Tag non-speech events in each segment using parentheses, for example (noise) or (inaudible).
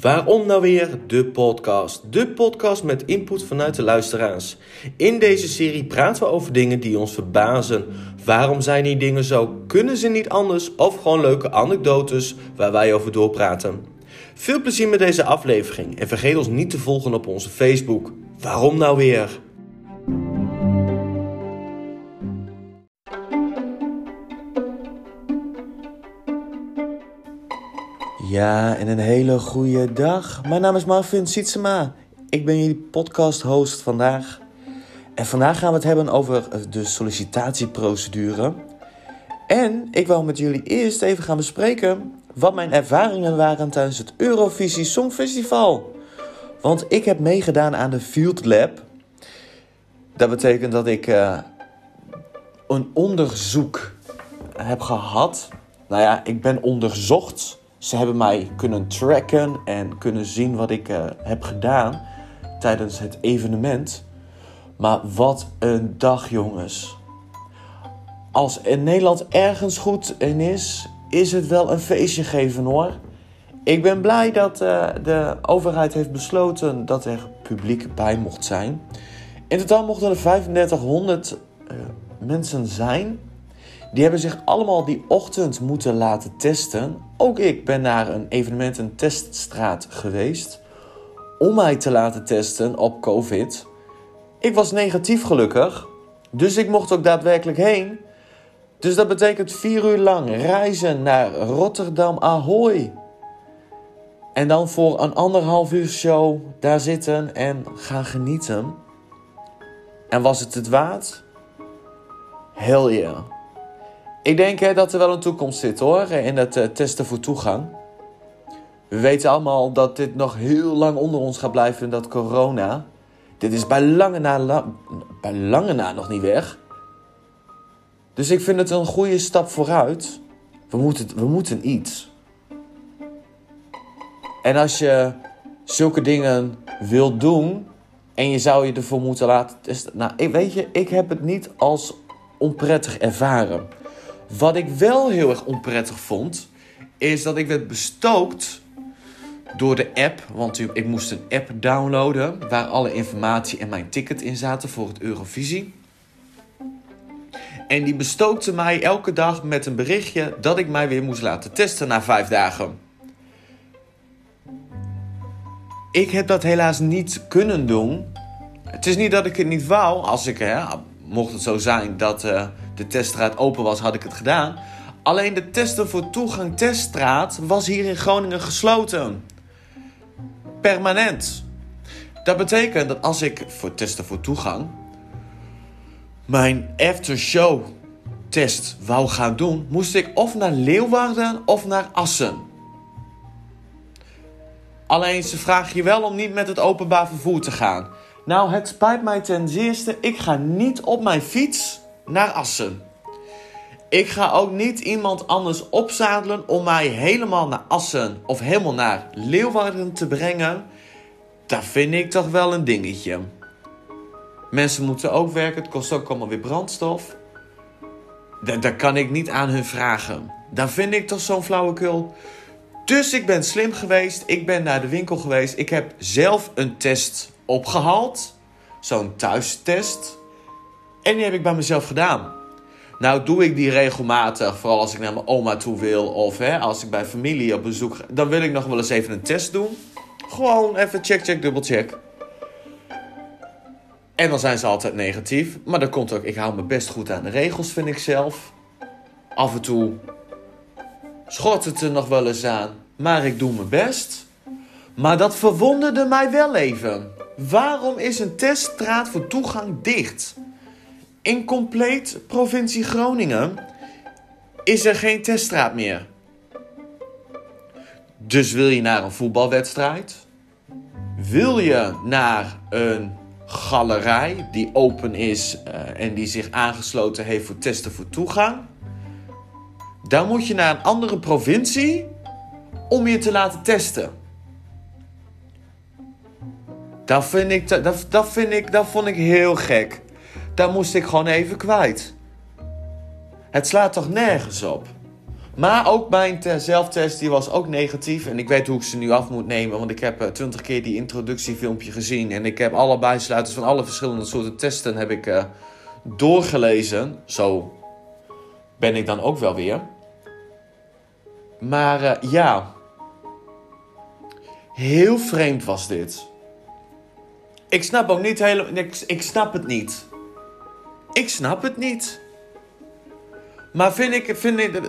Waarom nou weer de podcast? De podcast met input vanuit de luisteraars. In deze serie praten we over dingen die ons verbazen. Waarom zijn die dingen zo? Kunnen ze niet anders? Of gewoon leuke anekdotes waar wij over doorpraten. Veel plezier met deze aflevering en vergeet ons niet te volgen op onze Facebook. Waarom nou weer? Ja, en een hele goede dag. Mijn naam is Marvin Sietsema. Ik ben jullie podcast-host vandaag. En vandaag gaan we het hebben over de sollicitatieprocedure. En ik wil met jullie eerst even gaan bespreken wat mijn ervaringen waren tijdens het Eurovisie Songfestival. Want ik heb meegedaan aan de Field Lab. Dat betekent dat ik uh, een onderzoek heb gehad. Nou ja, ik ben onderzocht ze hebben mij kunnen tracken en kunnen zien wat ik uh, heb gedaan tijdens het evenement. Maar wat een dag, jongens. Als in Nederland ergens goed in is, is het wel een feestje geven hoor. Ik ben blij dat uh, de overheid heeft besloten dat er publiek bij mocht zijn. In totaal mochten er 3500 uh, mensen zijn. Die hebben zich allemaal die ochtend moeten laten testen. Ook ik ben naar een evenement, een teststraat geweest. Om mij te laten testen op COVID. Ik was negatief gelukkig. Dus ik mocht ook daadwerkelijk heen. Dus dat betekent vier uur lang reizen naar Rotterdam Ahoy. En dan voor een anderhalf uur show daar zitten en gaan genieten. En was het het waard? Hell yeah. Ik denk hè, dat er wel een toekomst zit hoor, in het uh, testen voor toegang. We weten allemaal dat dit nog heel lang onder ons gaat blijven, dat corona. Dit is bij lange na, bij lange na nog niet weg. Dus ik vind het een goede stap vooruit. We moeten, we moeten iets. En als je zulke dingen wilt doen en je zou je ervoor moeten laten testen. Nou, weet je, ik heb het niet als onprettig ervaren. Wat ik wel heel erg onprettig vond, is dat ik werd bestookt door de app. Want ik moest een app downloaden waar alle informatie en mijn ticket in zaten voor het Eurovisie. En die bestookte mij elke dag met een berichtje dat ik mij weer moest laten testen na vijf dagen. Ik heb dat helaas niet kunnen doen. Het is niet dat ik het niet wou. Als ik, hè, mocht het zo zijn dat uh, de teststraat open was, had ik het gedaan. Alleen de testen voor toegang teststraat was hier in Groningen gesloten. Permanent. Dat betekent dat als ik voor testen voor toegang mijn aftershow test wou gaan doen, moest ik of naar Leeuwarden of naar Assen. Alleen ze vragen je wel om niet met het openbaar vervoer te gaan. Nou, het spijt mij ten zeerste. Ik ga niet op mijn fiets naar Assen. Ik ga ook niet iemand anders opzadelen om mij helemaal naar Assen of helemaal naar Leeuwarden te brengen. Dat vind ik toch wel een dingetje. Mensen moeten ook werken, het kost ook allemaal weer brandstof. Daar, kan ik niet aan hun vragen. Dan vind ik toch zo'n flauwekul. Dus ik ben slim geweest. Ik ben naar de winkel geweest. Ik heb zelf een test opgehaald. Zo'n thuistest. En die heb ik bij mezelf gedaan. Nou doe ik die regelmatig, vooral als ik naar mijn oma toe wil of hè, als ik bij familie op bezoek ga. Dan wil ik nog wel eens even een test doen. Gewoon even check, check, dubbel check. En dan zijn ze altijd negatief. Maar dat komt ook, ik hou me best goed aan de regels, vind ik zelf. Af en toe schort het er nog wel eens aan. Maar ik doe mijn best. Maar dat verwonderde mij wel even. Waarom is een teststraat voor toegang dicht? In compleet provincie Groningen is er geen teststraat meer. Dus wil je naar een voetbalwedstrijd? Wil je naar een galerij die open is uh, en die zich aangesloten heeft voor testen voor toegang? Dan moet je naar een andere provincie om je te laten testen. Dat vind ik, dat, dat vind ik, dat vond ik heel gek. Daar moest ik gewoon even kwijt. Het slaat toch nergens op? Maar ook mijn zelftest die was ook negatief. En ik weet hoe ik ze nu af moet nemen. Want ik heb eh, twintig keer die introductiefilmpje gezien. En ik heb alle bijsluiters van alle verschillende soorten testen heb ik, uh, doorgelezen. Zo ben ik dan ook wel weer. Maar uh, ja. Heel vreemd was dit. Ik snap ook niet helemaal. Ik, ik snap het niet. Ik snap het niet. Maar vind ik, vind ik.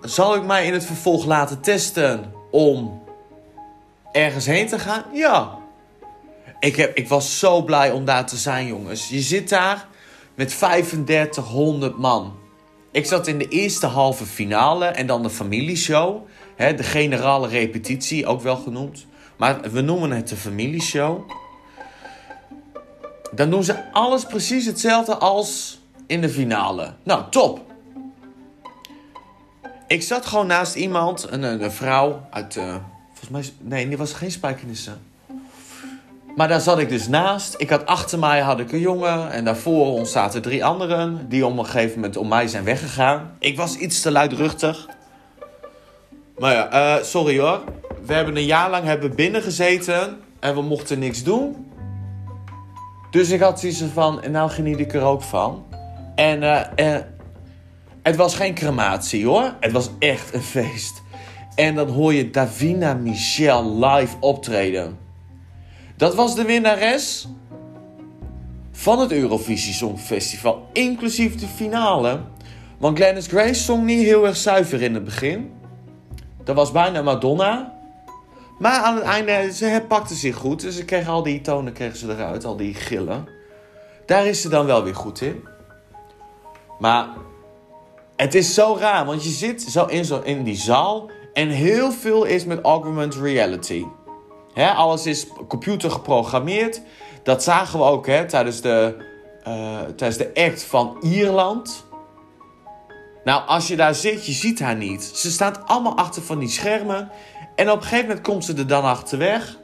Zal ik mij in het vervolg laten testen om ergens heen te gaan? Ja. Ik, heb, ik was zo blij om daar te zijn, jongens. Je zit daar met 3500 man. Ik zat in de eerste halve finale en dan de familieshow. De generale repetitie, ook wel genoemd. Maar we noemen het de familieshow. Dan doen ze alles precies hetzelfde als in de finale. Nou, top. Ik zat gewoon naast iemand, een, een vrouw uit. Uh, volgens mij. Nee, die was geen spijkenissen. Maar daar zat ik dus naast. Ik had achter mij had ik een jongen. En daarvoor ons zaten drie anderen. Die op een gegeven moment om mij zijn weggegaan. Ik was iets te luidruchtig. Maar ja, uh, sorry hoor. We hebben een jaar lang hebben binnen gezeten. En we mochten niks doen. Dus ik had zoiets van. Nou geniet ik er ook van. En. Uh, het was geen crematie hoor. Het was echt een feest. En dan hoor je Davina Michel live optreden. Dat was de winnares van het Eurovisie Songfestival. Inclusief de finale. Want Glennis Grace zong niet heel erg zuiver in het begin. Dat was bijna Madonna. Maar aan het einde, ze herpakte zich goed. Dus ze kregen al die tonen kregen ze eruit, al die gillen. Daar is ze dan wel weer goed in. Maar het is zo raar, want je zit zo in, zo in die zaal en heel veel is met augmented reality. alles is computer geprogrammeerd. Dat zagen we ook tijdens, de, uh, tijdens de act van Ierland. Nou, als je daar zit, je ziet haar niet. Ze staat allemaal achter van die schermen. En op een gegeven moment komt ze er dan achterweg.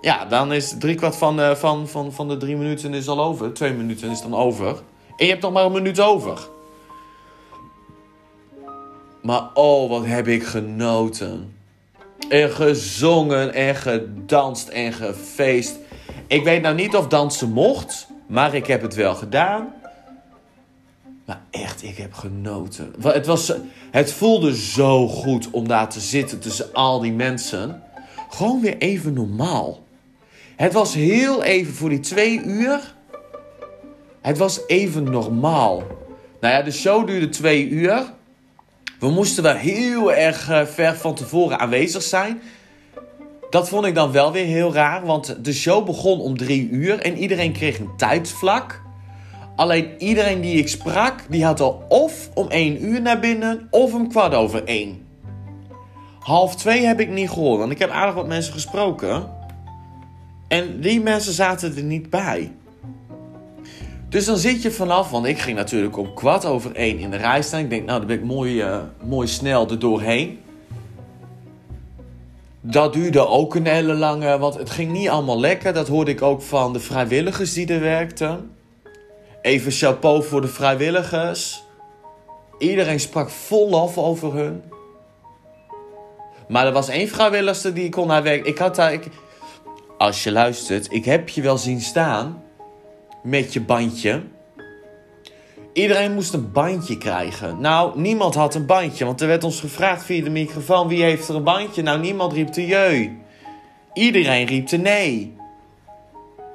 Ja, dan is driekwart van, uh, van, van, van de drie minuten is al over. Twee minuten is dan over. En je hebt nog maar een minuut over. Maar oh, wat heb ik genoten. En gezongen en gedanst en gefeest. Ik weet nou niet of dansen mocht, maar ik heb het wel gedaan. Maar echt, ik heb genoten. Het, was, het voelde zo goed om daar te zitten tussen al die mensen. Gewoon weer even normaal. Het was heel even voor die twee uur. Het was even normaal. Nou ja, de show duurde twee uur. We moesten wel heel erg eh, ver van tevoren aanwezig zijn. Dat vond ik dan wel weer heel raar, want de show begon om drie uur en iedereen kreeg een tijdsvlak. Alleen iedereen die ik sprak, die had al of om één uur naar binnen of om kwart over één. Half twee heb ik niet gehoord, want ik heb aardig wat mensen gesproken. En die mensen zaten er niet bij. Dus dan zit je vanaf, want ik ging natuurlijk om kwart over één in de rij staan. Ik denk, nou, dan ben ik mooi, uh, mooi snel er doorheen. Dat duurde ook een hele lange, want het ging niet allemaal lekker. Dat hoorde ik ook van de vrijwilligers die er werkten. Even chapeau voor de vrijwilligers. Iedereen sprak vol lof over hun. Maar er was één vrijwilliger die kon naar werk. Ik had daar, ik, als je luistert, ik heb je wel zien staan met je bandje. Iedereen moest een bandje krijgen. Nou, niemand had een bandje, want er werd ons gevraagd via de microfoon: wie heeft er een bandje? Nou, niemand riep de jeu. Iedereen riep de nee.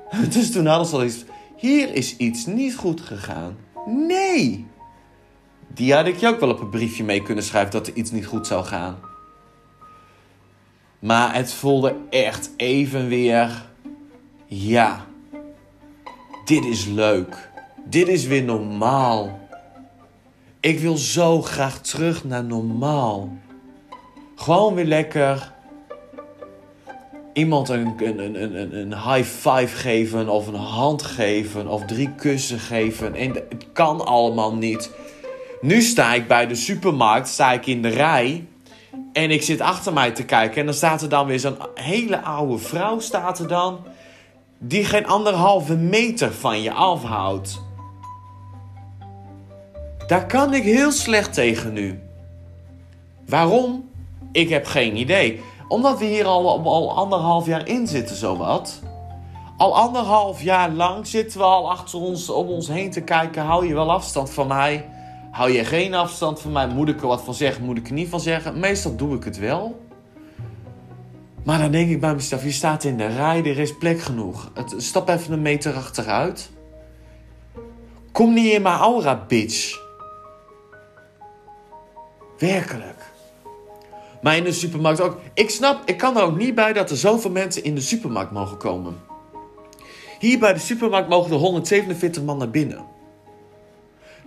(laughs) Dus toen hadden ze al iets. Hier is iets niet goed gegaan. Nee. Die had ik je ook wel op een briefje mee kunnen schrijven dat er iets niet goed zou gaan. Maar het voelde echt even weer. Ja, dit is leuk. Dit is weer normaal. Ik wil zo graag terug naar normaal. Gewoon weer lekker iemand een, een, een, een, high five geven of een hand geven of drie kussen geven. En het kan allemaal niet. Nu sta ik bij de supermarkt, sta ik in de rij. En ik zit achter mij te kijken. En dan staat er dan weer zo'n hele oude vrouw staat er dan die geen anderhalve meter van je afhoudt. Daar kan ik heel slecht tegen nu. Waarom? Ik heb geen idee. Omdat we hier al, al anderhalf jaar in zitten, zowat. Al anderhalf jaar lang zitten we al achter ons, om ons heen te kijken. Hou je wel afstand van mij? Hou je geen afstand van mij? Moet ik er wat van zeggen? Moet ik er niet van zeggen? Meestal doe ik het wel. Maar dan denk ik bij mezelf, je staat in de rij, er is plek genoeg. Stap even een meter achteruit. Kom niet in mijn aura, bitch. Werkelijk. Maar in de supermarkt ook. Ik snap, ik kan er ook niet bij dat er zoveel mensen in de supermarkt mogen komen. Hier bij de supermarkt mogen er 147 man naar binnen.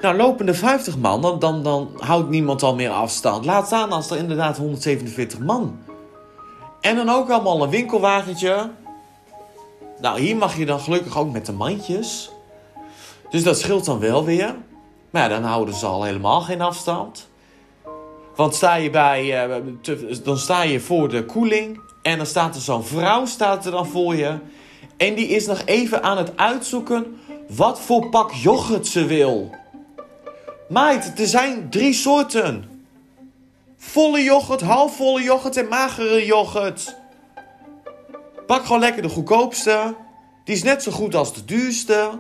Nou, lopen er 50 man, dan, dan, dan houdt niemand al meer afstand. Laat staan als er inderdaad 147 man. En dan ook allemaal een winkelwagentje. Nou, hier mag je dan gelukkig ook met de mandjes. Dus dat scheelt dan wel weer. Maar ja, dan houden ze al helemaal geen afstand. Want sta je bij, uh, dan sta je voor de koeling. En dan staat er zo'n vrouw staat er dan voor je. En die is nog even aan het uitzoeken wat voor pak yoghurt ze wil. Meid, er zijn drie soorten. Volle yoghurt, halfvolle yoghurt en magere yoghurt. Pak gewoon lekker de goedkoopste. Die is net zo goed als de duurste.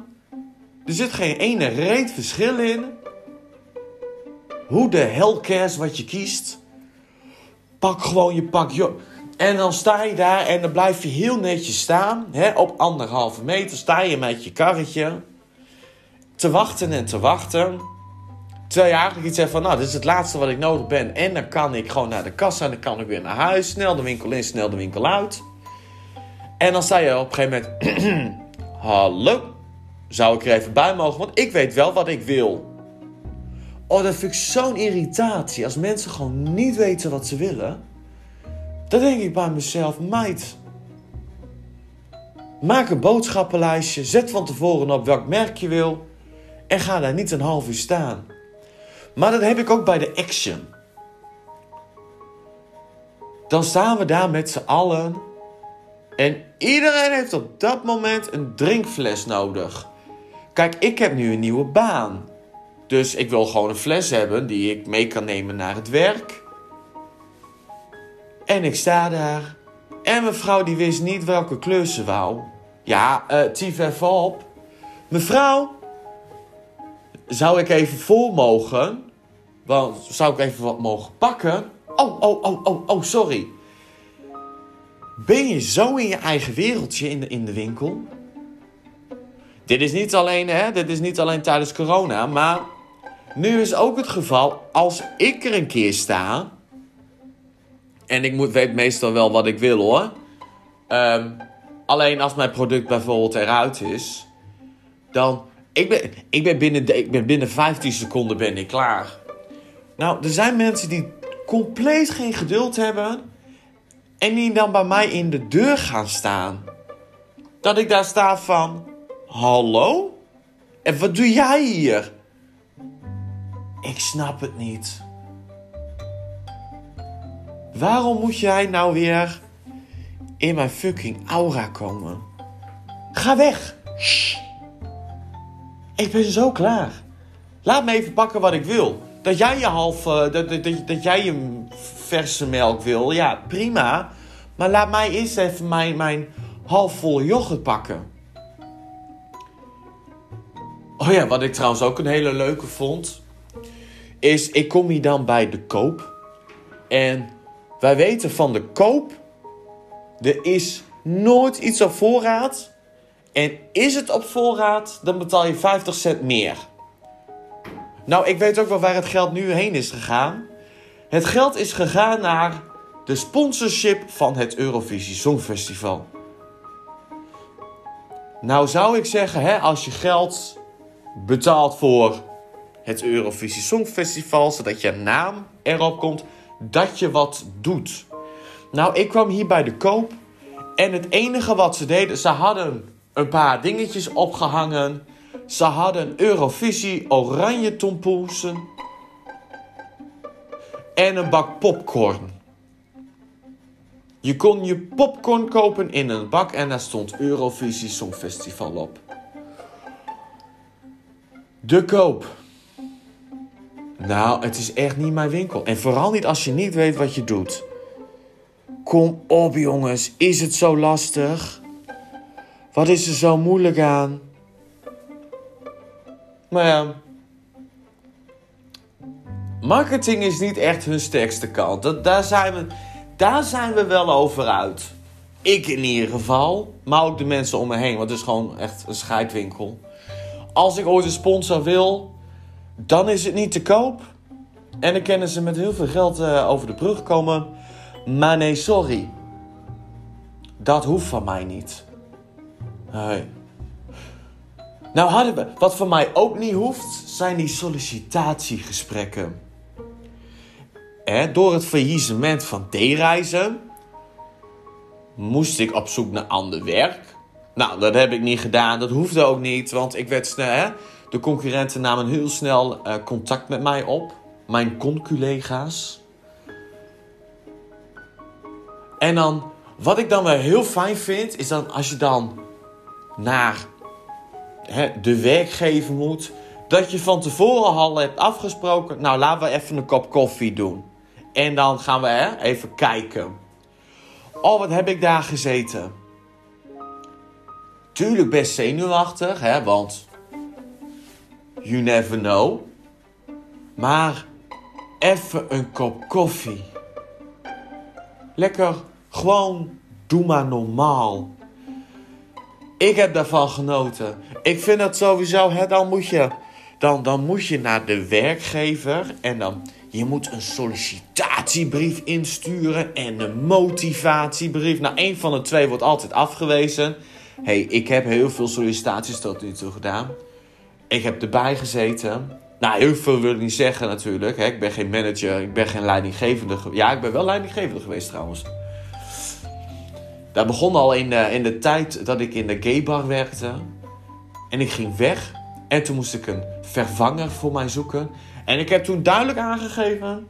Er zit geen ene reet verschil in. Hoe de hell cares wat je kiest? Pak gewoon je pak. En dan sta je daar en dan blijf je heel netjes staan. Hè, op anderhalve meter sta je met je karretje. Te wachten en te wachten. Terwijl je eigenlijk iets zegt van, nou, dit is het laatste wat ik nodig ben. En dan kan ik gewoon naar de kassa en dan kan ik weer naar huis. Snel de winkel in, snel de winkel uit. En dan sta je op een gegeven moment... (clears throat) Hallo, zou ik er even bij mogen? Want ik weet wel wat ik wil. Oh, dat vind ik zo'n irritatie. Als mensen gewoon niet weten wat ze willen... Dan denk ik bij mezelf, meid. Maak een boodschappenlijstje. Zet van tevoren op welk merk je wil. En ga daar niet een half uur staan. Maar dat heb ik ook bij de Action. Dan staan we daar met z'n allen. En iedereen heeft op dat moment een drinkfles nodig. Kijk, ik heb nu een nieuwe baan. Dus ik wil gewoon een fles hebben die ik mee kan nemen naar het werk. En ik sta daar. En mevrouw die wist niet welke kleur ze wou. Ja, uh, tief even op. Mevrouw, zou ik even vol mogen? Want zou ik even wat mogen pakken? Oh, oh, oh, oh, oh, sorry. Ben je zo in je eigen wereldje in de, in de winkel? Dit is niet alleen, hè, dit is niet alleen tijdens corona, maar nu is ook het geval als ik er een keer sta en ik moet, weet meestal wel wat ik wil hoor. Ehm, alleen als mijn product bijvoorbeeld eruit is, dan. Ik ben, ik ben, binnen, ik ben binnen 15 seconden ben ik klaar. Nou, er zijn mensen die compleet geen geduld hebben. En die dan bij mij in de deur gaan staan. Dat ik daar sta van. Hallo? En wat doe jij hier? Ik snap het niet. Waarom moet jij nou weer in mijn fucking aura komen? Ga weg! Shh. Ik ben zo klaar. Laat me even pakken wat ik wil. Dat jij je half. Dat, dat, dat, dat, jij je verse melk wil, ja, prima. Maar laat mij eerst even mijn, mijn halfvolle yoghurt pakken. Oh ja, wat ik trouwens ook een hele leuke vond. Is ik kom hier dan bij de koop. En wij weten van de koop, er is nooit iets op voorraad. En is het op voorraad, dan betaal je 50 cent meer. Nou, ik weet ook wel waar het geld nu heen is gegaan. Het geld is gegaan naar de sponsorship van het Eurovisie Songfestival. Nou zou ik zeggen, hè, als je geld betaalt voor het Eurovisie Songfestival, zodat je naam erop komt, dat je wat doet. Nou, ik kwam hier bij de koop en het enige wat ze deden, ze hadden een paar dingetjes opgehangen. Ze hadden Eurovisie oranje tompoesen en een bak popcorn. Je kon je popcorn kopen in een bak en daar stond Eurovisie Songfestival op. De koop. Nou, het is echt niet mijn winkel. En vooral niet als je niet weet wat je doet. Kom op, jongens. Is het zo lastig? Wat is er zo moeilijk aan? Maar ja. Marketing is niet echt hun sterkste kant. Dat, daar, zijn we, daar zijn we wel over uit. Ik in ieder geval. Maar ook de mensen om me heen. Want het is gewoon echt een scheidwinkel. Als ik ooit een sponsor wil, dan is het niet te koop. En dan kunnen ze met heel veel geld uh, over de brug komen. Maar nee, sorry. Dat hoeft van mij niet. Nee. Nou, hadden wat van mij ook niet hoeft, zijn die sollicitatiegesprekken. Eh, door het faillissement van D-reizen moest ik op zoek naar ander werk. Nou, dat heb ik niet gedaan. Dat hoefde ook niet, want ik werd snel. De concurrenten namen heel snel uh, contact met mij op. Mijn conculega's. En dan, wat ik dan wel heel fijn vind, is dan als je dan naar hè, de werkgever moet, dat je van tevoren al hebt afgesproken, nou laten we even een kop koffie doen. En dan gaan we hè, even kijken. Oh, wat heb ik daar gezeten? Tuurlijk best zenuwachtig, hè, want you never know. Maar even een kop koffie. Lekker gewoon doe maar normaal. Ik heb daarvan genoten. Ik vind dat sowieso, hè, dan moet je, dan, dan moet je naar de werkgever en dan, je moet een sollicitatiebrief insturen en een motivatiebrief. Nou, één van de twee wordt altijd afgewezen. hey, ik heb heel veel sollicitaties tot nu toe gedaan. Ik heb erbij gezeten. Nou, heel veel wil ik niet zeggen natuurlijk. Ik ben geen manager, ik ben geen leidinggevende. Ja, ik ben wel leidinggevende geweest trouwens. Dat begon al in de, in de tijd dat ik in de gaybar werkte. En ik ging weg. En toen moest ik een vervanger voor mij zoeken. En ik heb toen duidelijk aangegeven...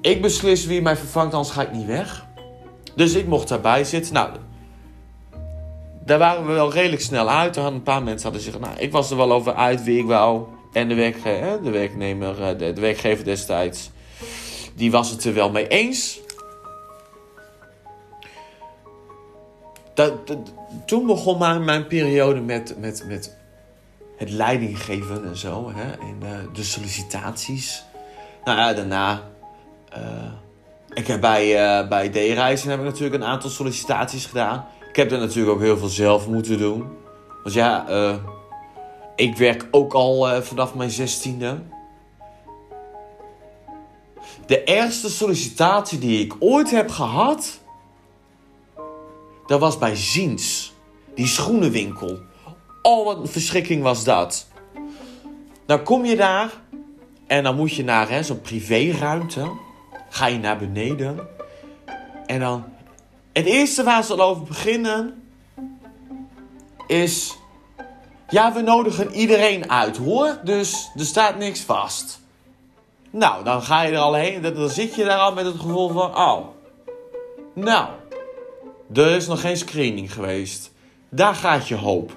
Ik beslis wie mij vervangt, anders ga ik niet weg. Dus ik mocht daarbij zitten. Nou, daar waren we wel redelijk snel uit. Er hadden een paar mensen hadden zich... Nou, ik was er wel over uit wie ik wou. En de, werkge de werknemer, eh, de, de werkgever destijds... Die was het er wel mee eens. dat, toen begon mijn, mijn periode met, met, met het leidinggeven en zo. Hè, en uh, de sollicitaties. Nou ja, daarna. Uh, ik heb bij, uh, bij D-reizen heb ik natuurlijk een aantal sollicitaties gedaan. Ik heb er natuurlijk ook heel veel zelf moeten doen. Want ja, ik werk ook al vanaf mijn zestiende. De eerste sollicitatie die ik ooit heb gehad dat was bij Ziens. Die schoenenwinkel. Oh, wat een verschrikking was dat. Dan kom je daar en dan moet je naar zo'n privéruimte. Ga je naar beneden. En dan... Het eerste waar ze al over beginnen is... Ja, we nodigen iedereen uit hoor. Dus er staat niks vast. Nou, dan ga je er al heen. Dan zit je daar al met het gevoel van... Oh, nou, er is nog geen screening geweest. Daar gaat je hoop.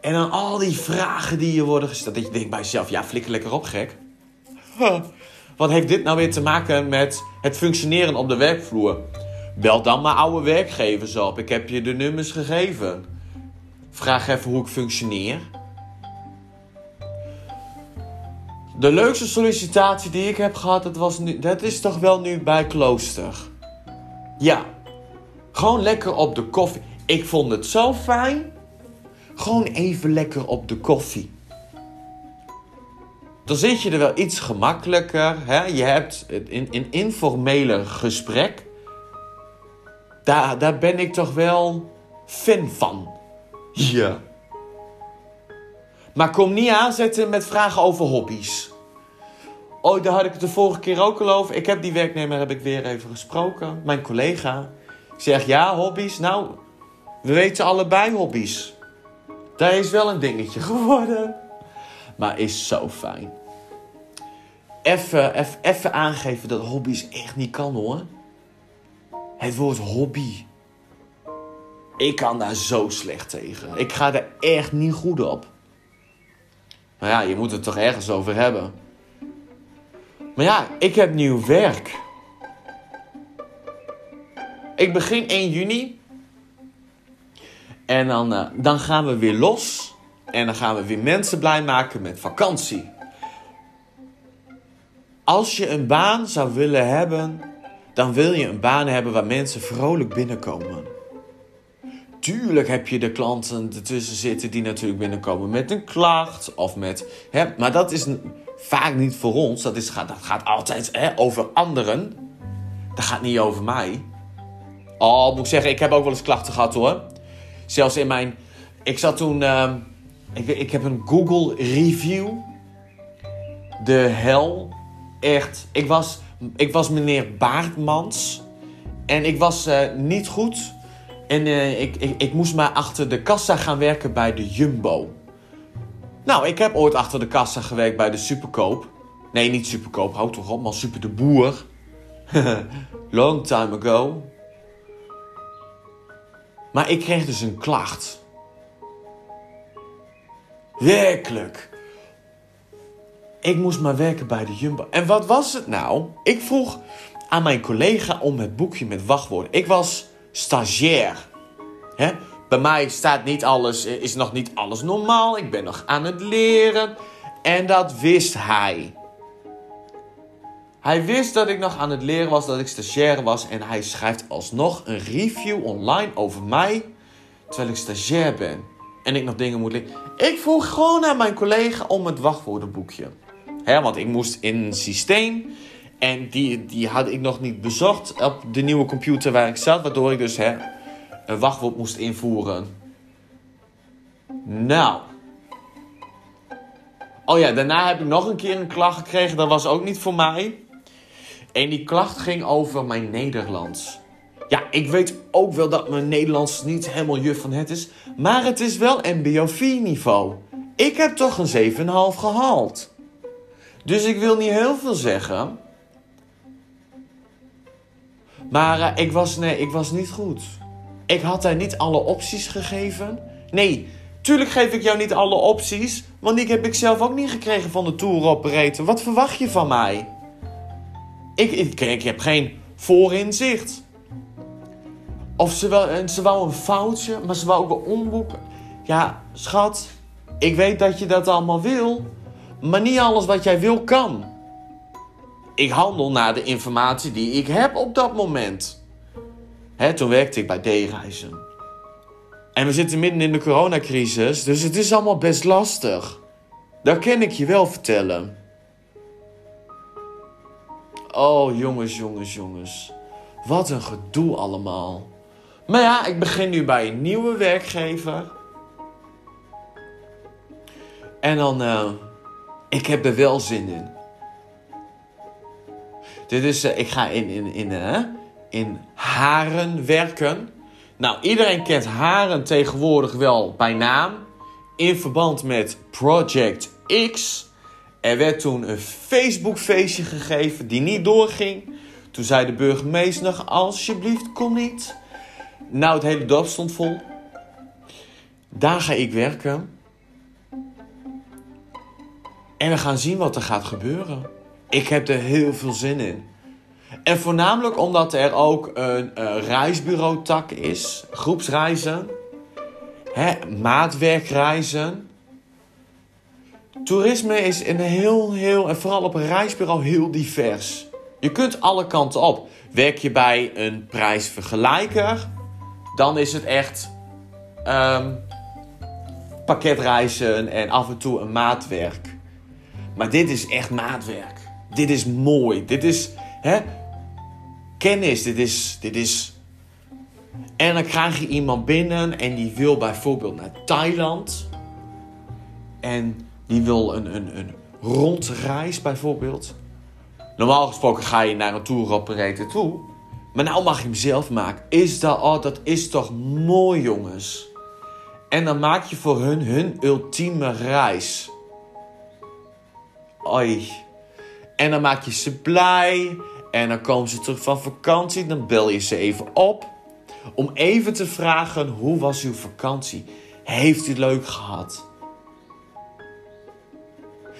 En dan al die vragen die je worden gesteld. Dat je denkt bij jezelf, ja, flikker lekker op, gek. (laughs) Wat heeft dit nou weer te maken met het functioneren op de werkvloer? Bel dan maar oude werkgevers op. Ik heb je de nummers gegeven. Vraag even hoe ik functioneer. De leukste sollicitatie die ik heb gehad, dat, was nu, dat is toch wel nu bij Klooster. Ja, gewoon lekker op de koffie. Ik vond het zo fijn. Gewoon even lekker op de koffie. Dan zit je er wel iets gemakkelijker. Hè? Je hebt een, een informele gesprek. Daar, daar ben ik toch wel fan van. Ja. Maar kom niet aanzetten met vragen over hobby's. Oh, daar had ik het de vorige keer ook al over. Ik heb die werknemer heb ik weer even gesproken. Mijn collega. Ik zeg ja, hobby's. Nou, we weten allebei hobby's. Dat is wel een dingetje geworden. Maar is zo fijn. Even, even, even aangeven dat hobby's echt niet kan hoor. Het woord hobby. Ik kan daar zo slecht tegen. Ik ga er echt niet goed op. Maar ja, je moet het toch ergens over hebben. Maar ja, ik heb nieuw werk. Ik begin 1 juni. En dan, uh, dan gaan we weer los. En dan gaan we weer mensen blij maken met vakantie. Als je een baan zou willen hebben, dan wil je een baan hebben waar mensen vrolijk binnenkomen. Tuurlijk heb je de klanten ertussen zitten die natuurlijk binnenkomen met een klacht of met. Hè, maar dat is vaak niet voor ons. Dat, is, dat gaat altijd hè, over anderen. Dat gaat niet over mij. Oh, moet ik zeggen, ik heb ook wel eens klachten gehad hoor. Zelfs in mijn. Ik zat toen. Uh, ik, ik heb een Google review. De hel. Echt. Ik was, ik was meneer Baartmans. En ik was uh, niet goed. En uh, ik, ik, ik moest maar achter de kassa gaan werken bij de Jumbo. Nou, ik heb ooit achter de kassa gewerkt bij de Superkoop. Nee, niet Superkoop, houd toch op, maar Super de Boer. (laughs) Long time ago. Maar ik kreeg dus een klacht. Werkelijk. Ik moest maar werken bij de Jumbo. En wat was het nou? Ik vroeg aan mijn collega om het boekje met wachtwoorden. Ik was stagiair. Hè? Bij mij staat niet alles, is nog niet alles normaal. Ik ben nog aan het leren. En dat wist hij. Hij wist dat ik nog aan het leren was, dat ik stagiair was. En hij schrijft alsnog een review online over mij. Terwijl ik stagiair ben. En ik nog dingen moet leren. Ik vroeg gewoon aan mijn collega om het wachtwoordenboekje. Hè, want ik moest in een systeem. En die, die had ik nog niet bezocht op de nieuwe computer waar ik zat. Waardoor ik dus hè, een wachtwoord moest invoeren. Nou. Oh ja, daarna heb ik nog een keer een klacht gekregen. Dat was ook niet voor mij. En die klacht ging over mijn Nederlands. Ja, ik weet ook wel dat mijn Nederlands niet helemaal juf van het is. Maar het is wel MBO 4 niveau. Ik heb toch een 7,5 gehaald. Dus ik wil niet heel veel zeggen. Maar uh, ik, was, nee, ik was niet goed. Ik had haar niet alle opties gegeven. Nee, tuurlijk geef ik jou niet alle opties. Want die heb ik zelf ook niet gekregen van de tour operator. Wat verwacht je van mij? Ik, ik, ik heb geen voorinzicht. Of ze, wel, ze wou een foutje, maar ze wou ook een omboek. Ja, schat, ik weet dat je dat allemaal wil. Maar niet alles wat jij wil kan. Ik handel naar de informatie die ik heb op dat moment. Hè, toen werkte ik bij D-reizen. En we zitten midden in de coronacrisis, dus het is allemaal best lastig. Dat kan ik je wel vertellen. Oh, jongens, jongens, jongens. Wat een gedoe allemaal. Maar ja, ik begin nu bij een nieuwe werkgever. En dan, uh, ik heb er wel zin in. Is, uh, ik ga in, in, in, uh, in Haren werken. Nou, iedereen kent Haren tegenwoordig wel bij naam. In verband met Project X. Er werd toen een Facebook-feestje gegeven die niet doorging. Toen zei de burgemeester nog, alsjeblieft, kom niet. Nou, het hele dorp stond vol. Daar ga ik werken. En we gaan zien wat er gaat gebeuren. Ik heb er heel veel zin in. En voornamelijk omdat er ook een uh, reisbureau-tak is. Groepsreizen. Hè, maatwerkreizen. Toerisme is een heel, heel, en vooral op een reisbureau, heel divers. Je kunt alle kanten op. Werk je bij een prijsvergelijker, dan is het echt um, pakketreizen en af en toe een maatwerk. Maar dit is echt maatwerk. Dit is mooi. Dit is hè, kennis. Dit is, dit is. En dan krijg je iemand binnen en die wil bijvoorbeeld naar Thailand. En die wil een, een, een rondreis bijvoorbeeld. Normaal gesproken ga je naar een tour operator toe. Maar nou mag je hem zelf maken. Is dat, oh, dat is toch mooi, jongens. En dan maak je voor hun hun ultieme reis. Oi. En dan maak je ze blij. En dan komen ze terug van vakantie. Dan bel je ze even op. Om even te vragen: hoe was uw vakantie? Heeft u het leuk gehad?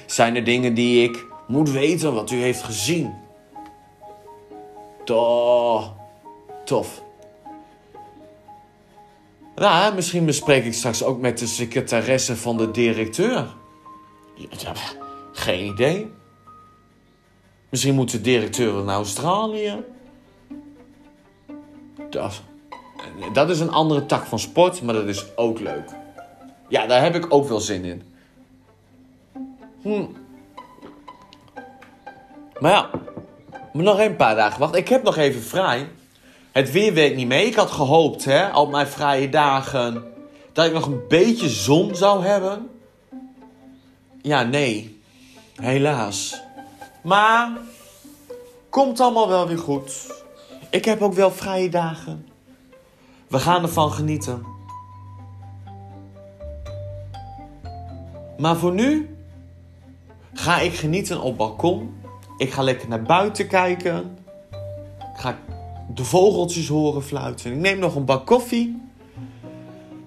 Zijn er dingen die ik moet weten wat u heeft gezien? Tof. Tof. Nou, misschien bespreek ik straks ook met de secretaresse van de directeur. Ja, geen idee. Misschien moet de directeur naar Australië. Dat, dat is een andere tak van sport, maar dat is ook leuk. Ja, daar heb ik ook wel zin in. Hm. Maar ja, nog een paar dagen wacht. Ik heb nog even vrij. Het weer weet niet mee. Ik had gehoopt, hè, op mijn vrije dagen, dat ik nog een beetje zon zou hebben. Ja, nee. Helaas. Maar komt allemaal wel weer goed. Ik heb ook wel vrije dagen. We gaan ervan genieten. Maar voor nu ga ik genieten op balkon. Ik ga lekker naar buiten kijken. Ik ga de vogeltjes horen fluiten. Ik neem nog een bak koffie.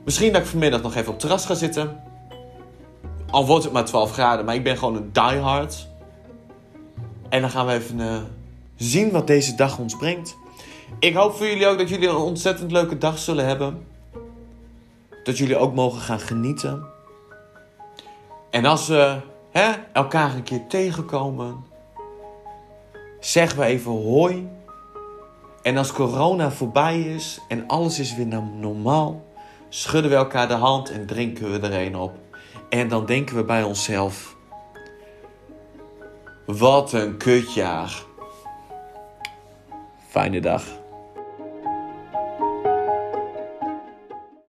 Misschien dat ik vanmiddag nog even op het terras ga zitten. Al wordt het maar 12 graden, maar ik ben gewoon een diehard. En dan gaan we even uh, zien wat deze dag ons brengt. Ik hoop voor jullie ook dat jullie een ontzettend leuke dag zullen hebben. Dat jullie ook mogen gaan genieten. En als we hè, elkaar een keer tegenkomen, zeggen we even hoi. En als corona voorbij is en alles is weer normaal, schudden we elkaar de hand en drinken we er een op. En dan denken we bij onszelf: wat een kutjaar. Fijne dag.